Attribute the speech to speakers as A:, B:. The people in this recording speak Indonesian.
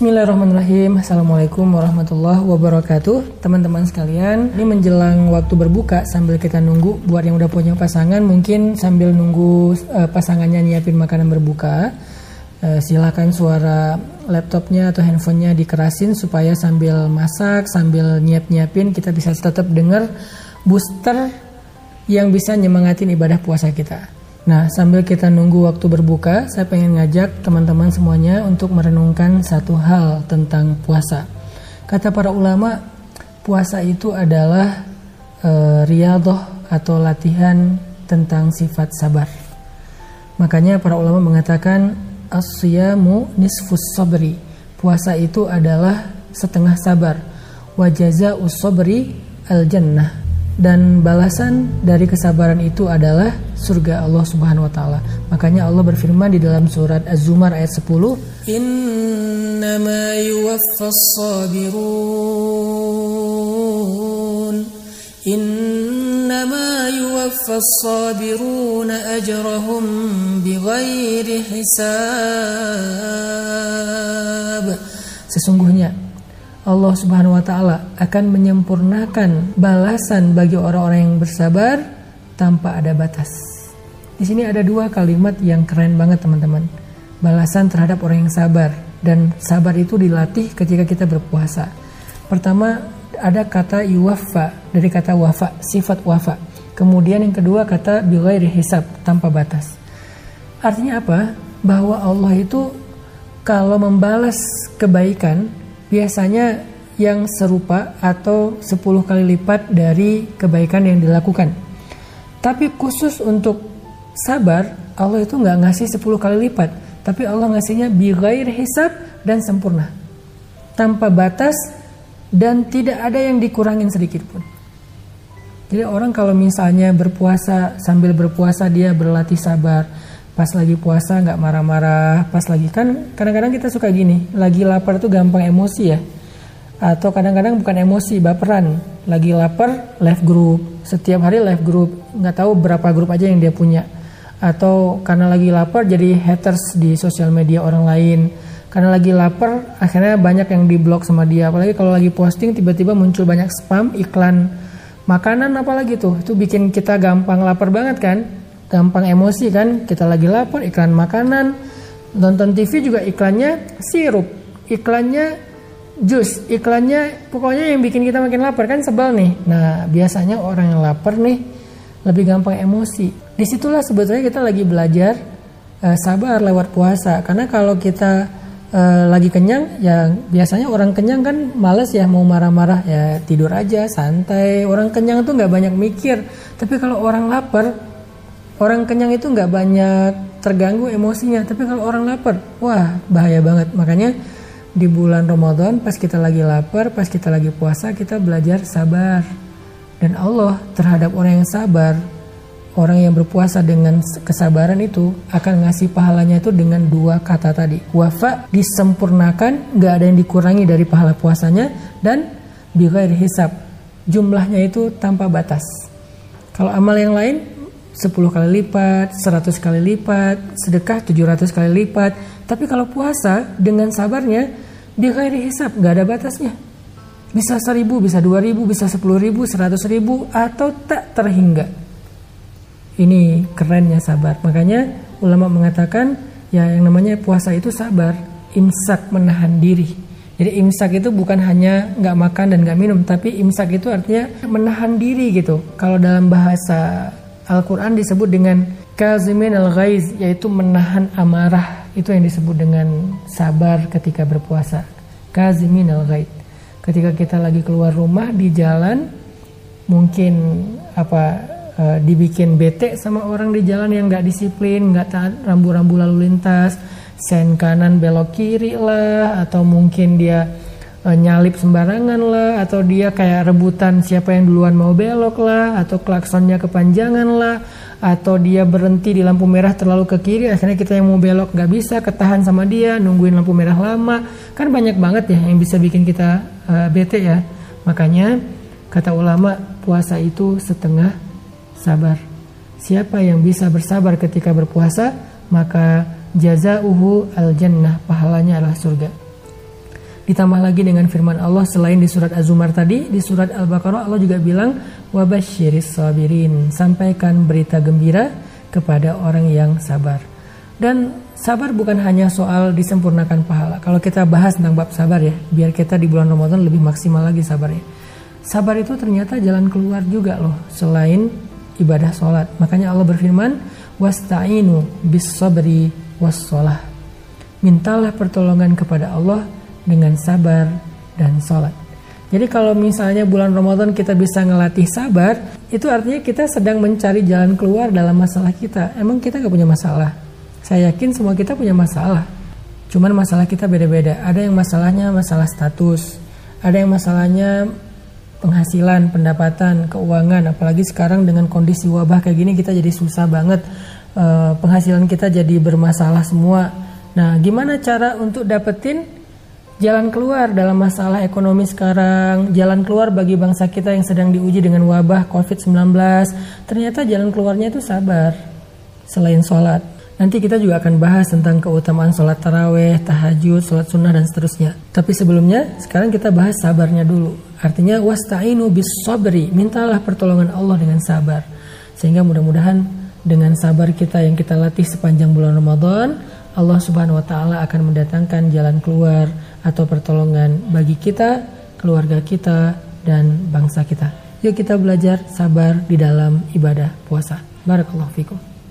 A: Bismillahirrahmanirrahim. Assalamualaikum warahmatullahi wabarakatuh. Teman-teman sekalian Ini menjelang waktu berbuka Sambil kita nunggu. Buat yang udah punya pasangan Mungkin sambil nunggu uh, pasangannya nyiapin makanan berbuka. Uh, Silahkan suara laptopnya atau handphonenya dikerasin Supaya sambil masak Sambil nyiap-nyiapin Kita bisa tetap dengar booster Yang bisa nyemangatin ibadah puasa kita Nah, sambil kita nunggu waktu berbuka, saya pengen ngajak teman-teman semuanya untuk merenungkan satu hal tentang puasa. Kata para ulama, puasa itu adalah e, riadoh atau latihan tentang sifat sabar. Makanya para ulama mengatakan asyamu nisfus sabri. Puasa itu adalah setengah sabar. Wajaza usabri al jannah dan balasan dari kesabaran itu adalah surga Allah Subhanahu wa taala. Makanya Allah berfirman di dalam surat Az-Zumar ayat 10, "Innama yuwaffas sabirun Innama yuwaffas sabirun ajrahum bighairi hisab." Sesungguhnya Allah Subhanahu wa taala akan menyempurnakan balasan bagi orang-orang yang bersabar tanpa ada batas. Di sini ada dua kalimat yang keren banget teman-teman. Balasan terhadap orang yang sabar dan sabar itu dilatih ketika kita berpuasa. Pertama ada kata yuwafa dari kata wafa, sifat wafa. Kemudian yang kedua kata bighairi hisab, tanpa batas. Artinya apa? Bahwa Allah itu kalau membalas kebaikan biasanya yang serupa atau 10 kali lipat dari kebaikan yang dilakukan. Tapi khusus untuk sabar, Allah itu nggak ngasih 10 kali lipat, tapi Allah ngasihnya bighair hisab dan sempurna. Tanpa batas dan tidak ada yang dikurangin sedikit pun. Jadi orang kalau misalnya berpuasa sambil berpuasa dia berlatih sabar, pas lagi puasa nggak marah-marah pas lagi kan kadang-kadang kita suka gini lagi lapar tuh gampang emosi ya. Atau kadang-kadang bukan emosi baperan. Lagi lapar live group. Setiap hari live group. Nggak tahu berapa grup aja yang dia punya. Atau karena lagi lapar jadi haters di sosial media orang lain. Karena lagi lapar akhirnya banyak yang diblok sama dia. Apalagi kalau lagi posting tiba-tiba muncul banyak spam iklan makanan apalagi tuh. Itu bikin kita gampang lapar banget kan gampang emosi kan? Kita lagi lapar iklan makanan. Nonton TV juga iklannya sirup iklannya jus iklannya pokoknya yang bikin kita makin lapar kan sebel nih. Nah biasanya orang yang lapar nih lebih gampang emosi. Di situlah sebetulnya kita lagi belajar uh, sabar lewat puasa. Karena kalau kita uh, lagi kenyang ya biasanya orang kenyang kan males ya mau marah-marah. Ya tidur aja santai. Orang kenyang tuh nggak banyak mikir. Tapi kalau orang lapar Orang kenyang itu nggak banyak terganggu emosinya, tapi kalau orang lapar, wah bahaya banget. Makanya di bulan Ramadan pas kita lagi lapar, pas kita lagi puasa, kita belajar sabar. Dan Allah terhadap orang yang sabar, orang yang berpuasa dengan kesabaran itu akan ngasih pahalanya itu dengan dua kata tadi. Wafa disempurnakan, nggak ada yang dikurangi dari pahala puasanya dan bighair hisab. Jumlahnya itu tanpa batas. Kalau amal yang lain 10 kali lipat, 100 kali lipat, sedekah 700 kali lipat. Tapi kalau puasa dengan sabarnya dia kayak hisap, nggak ada batasnya. Bisa 1000, bisa 2000, bisa 10000, 100.000 atau tak terhingga. Ini kerennya sabar. Makanya ulama mengatakan ya yang namanya puasa itu sabar, imsak menahan diri. Jadi imsak itu bukan hanya nggak makan dan nggak minum, tapi imsak itu artinya menahan diri gitu. Kalau dalam bahasa Al-Quran disebut dengan kazimin al-ghaiz yaitu menahan amarah. Itu yang disebut dengan sabar ketika berpuasa. Kazimin al-ghaiz. Ketika kita lagi keluar rumah di jalan mungkin apa e, dibikin bete sama orang di jalan yang nggak disiplin nggak taat rambu-rambu lalu lintas sen kanan belok kiri lah atau mungkin dia e, nyalip sembarangan lah atau dia kayak rebutan siapa yang duluan mau belok lah atau klaksonnya kepanjangan lah atau dia berhenti di lampu merah terlalu ke kiri akhirnya kita yang mau belok nggak bisa ketahan sama dia nungguin lampu merah lama. Kan banyak banget ya yang bisa bikin kita uh, bete ya. Makanya kata ulama puasa itu setengah sabar. Siapa yang bisa bersabar ketika berpuasa maka jazauhu al jannah pahalanya adalah surga Ditambah lagi dengan firman Allah selain di surat Az-Zumar tadi, di surat Al-Baqarah Allah juga bilang wabasyiris sabirin, sampaikan berita gembira kepada orang yang sabar. Dan sabar bukan hanya soal disempurnakan pahala. Kalau kita bahas tentang bab sabar ya, biar kita di bulan Ramadan lebih maksimal lagi sabarnya. Sabar itu ternyata jalan keluar juga loh, selain ibadah sholat. Makanya Allah berfirman, wasta'inu bis sabri was Mintalah pertolongan kepada Allah dengan sabar dan sholat. Jadi kalau misalnya bulan Ramadan kita bisa ngelatih sabar, itu artinya kita sedang mencari jalan keluar dalam masalah kita. Emang kita gak punya masalah? Saya yakin semua kita punya masalah. Cuman masalah kita beda-beda. Ada yang masalahnya masalah status, ada yang masalahnya penghasilan, pendapatan, keuangan. Apalagi sekarang dengan kondisi wabah kayak gini kita jadi susah banget. Uh, penghasilan kita jadi bermasalah semua. Nah, gimana cara untuk dapetin jalan keluar dalam masalah ekonomi sekarang, jalan keluar bagi bangsa kita yang sedang diuji dengan wabah COVID-19. Ternyata jalan keluarnya itu sabar, selain sholat. Nanti kita juga akan bahas tentang keutamaan sholat taraweh, tahajud, sholat sunnah, dan seterusnya. Tapi sebelumnya, sekarang kita bahas sabarnya dulu. Artinya, wasta'inu bis sabri, mintalah pertolongan Allah dengan sabar. Sehingga mudah-mudahan dengan sabar kita yang kita latih sepanjang bulan Ramadan, Allah Subhanahu wa taala akan mendatangkan jalan keluar atau pertolongan bagi kita, keluarga kita dan bangsa kita. Yuk kita belajar sabar di dalam ibadah puasa. Barakallahu fikum.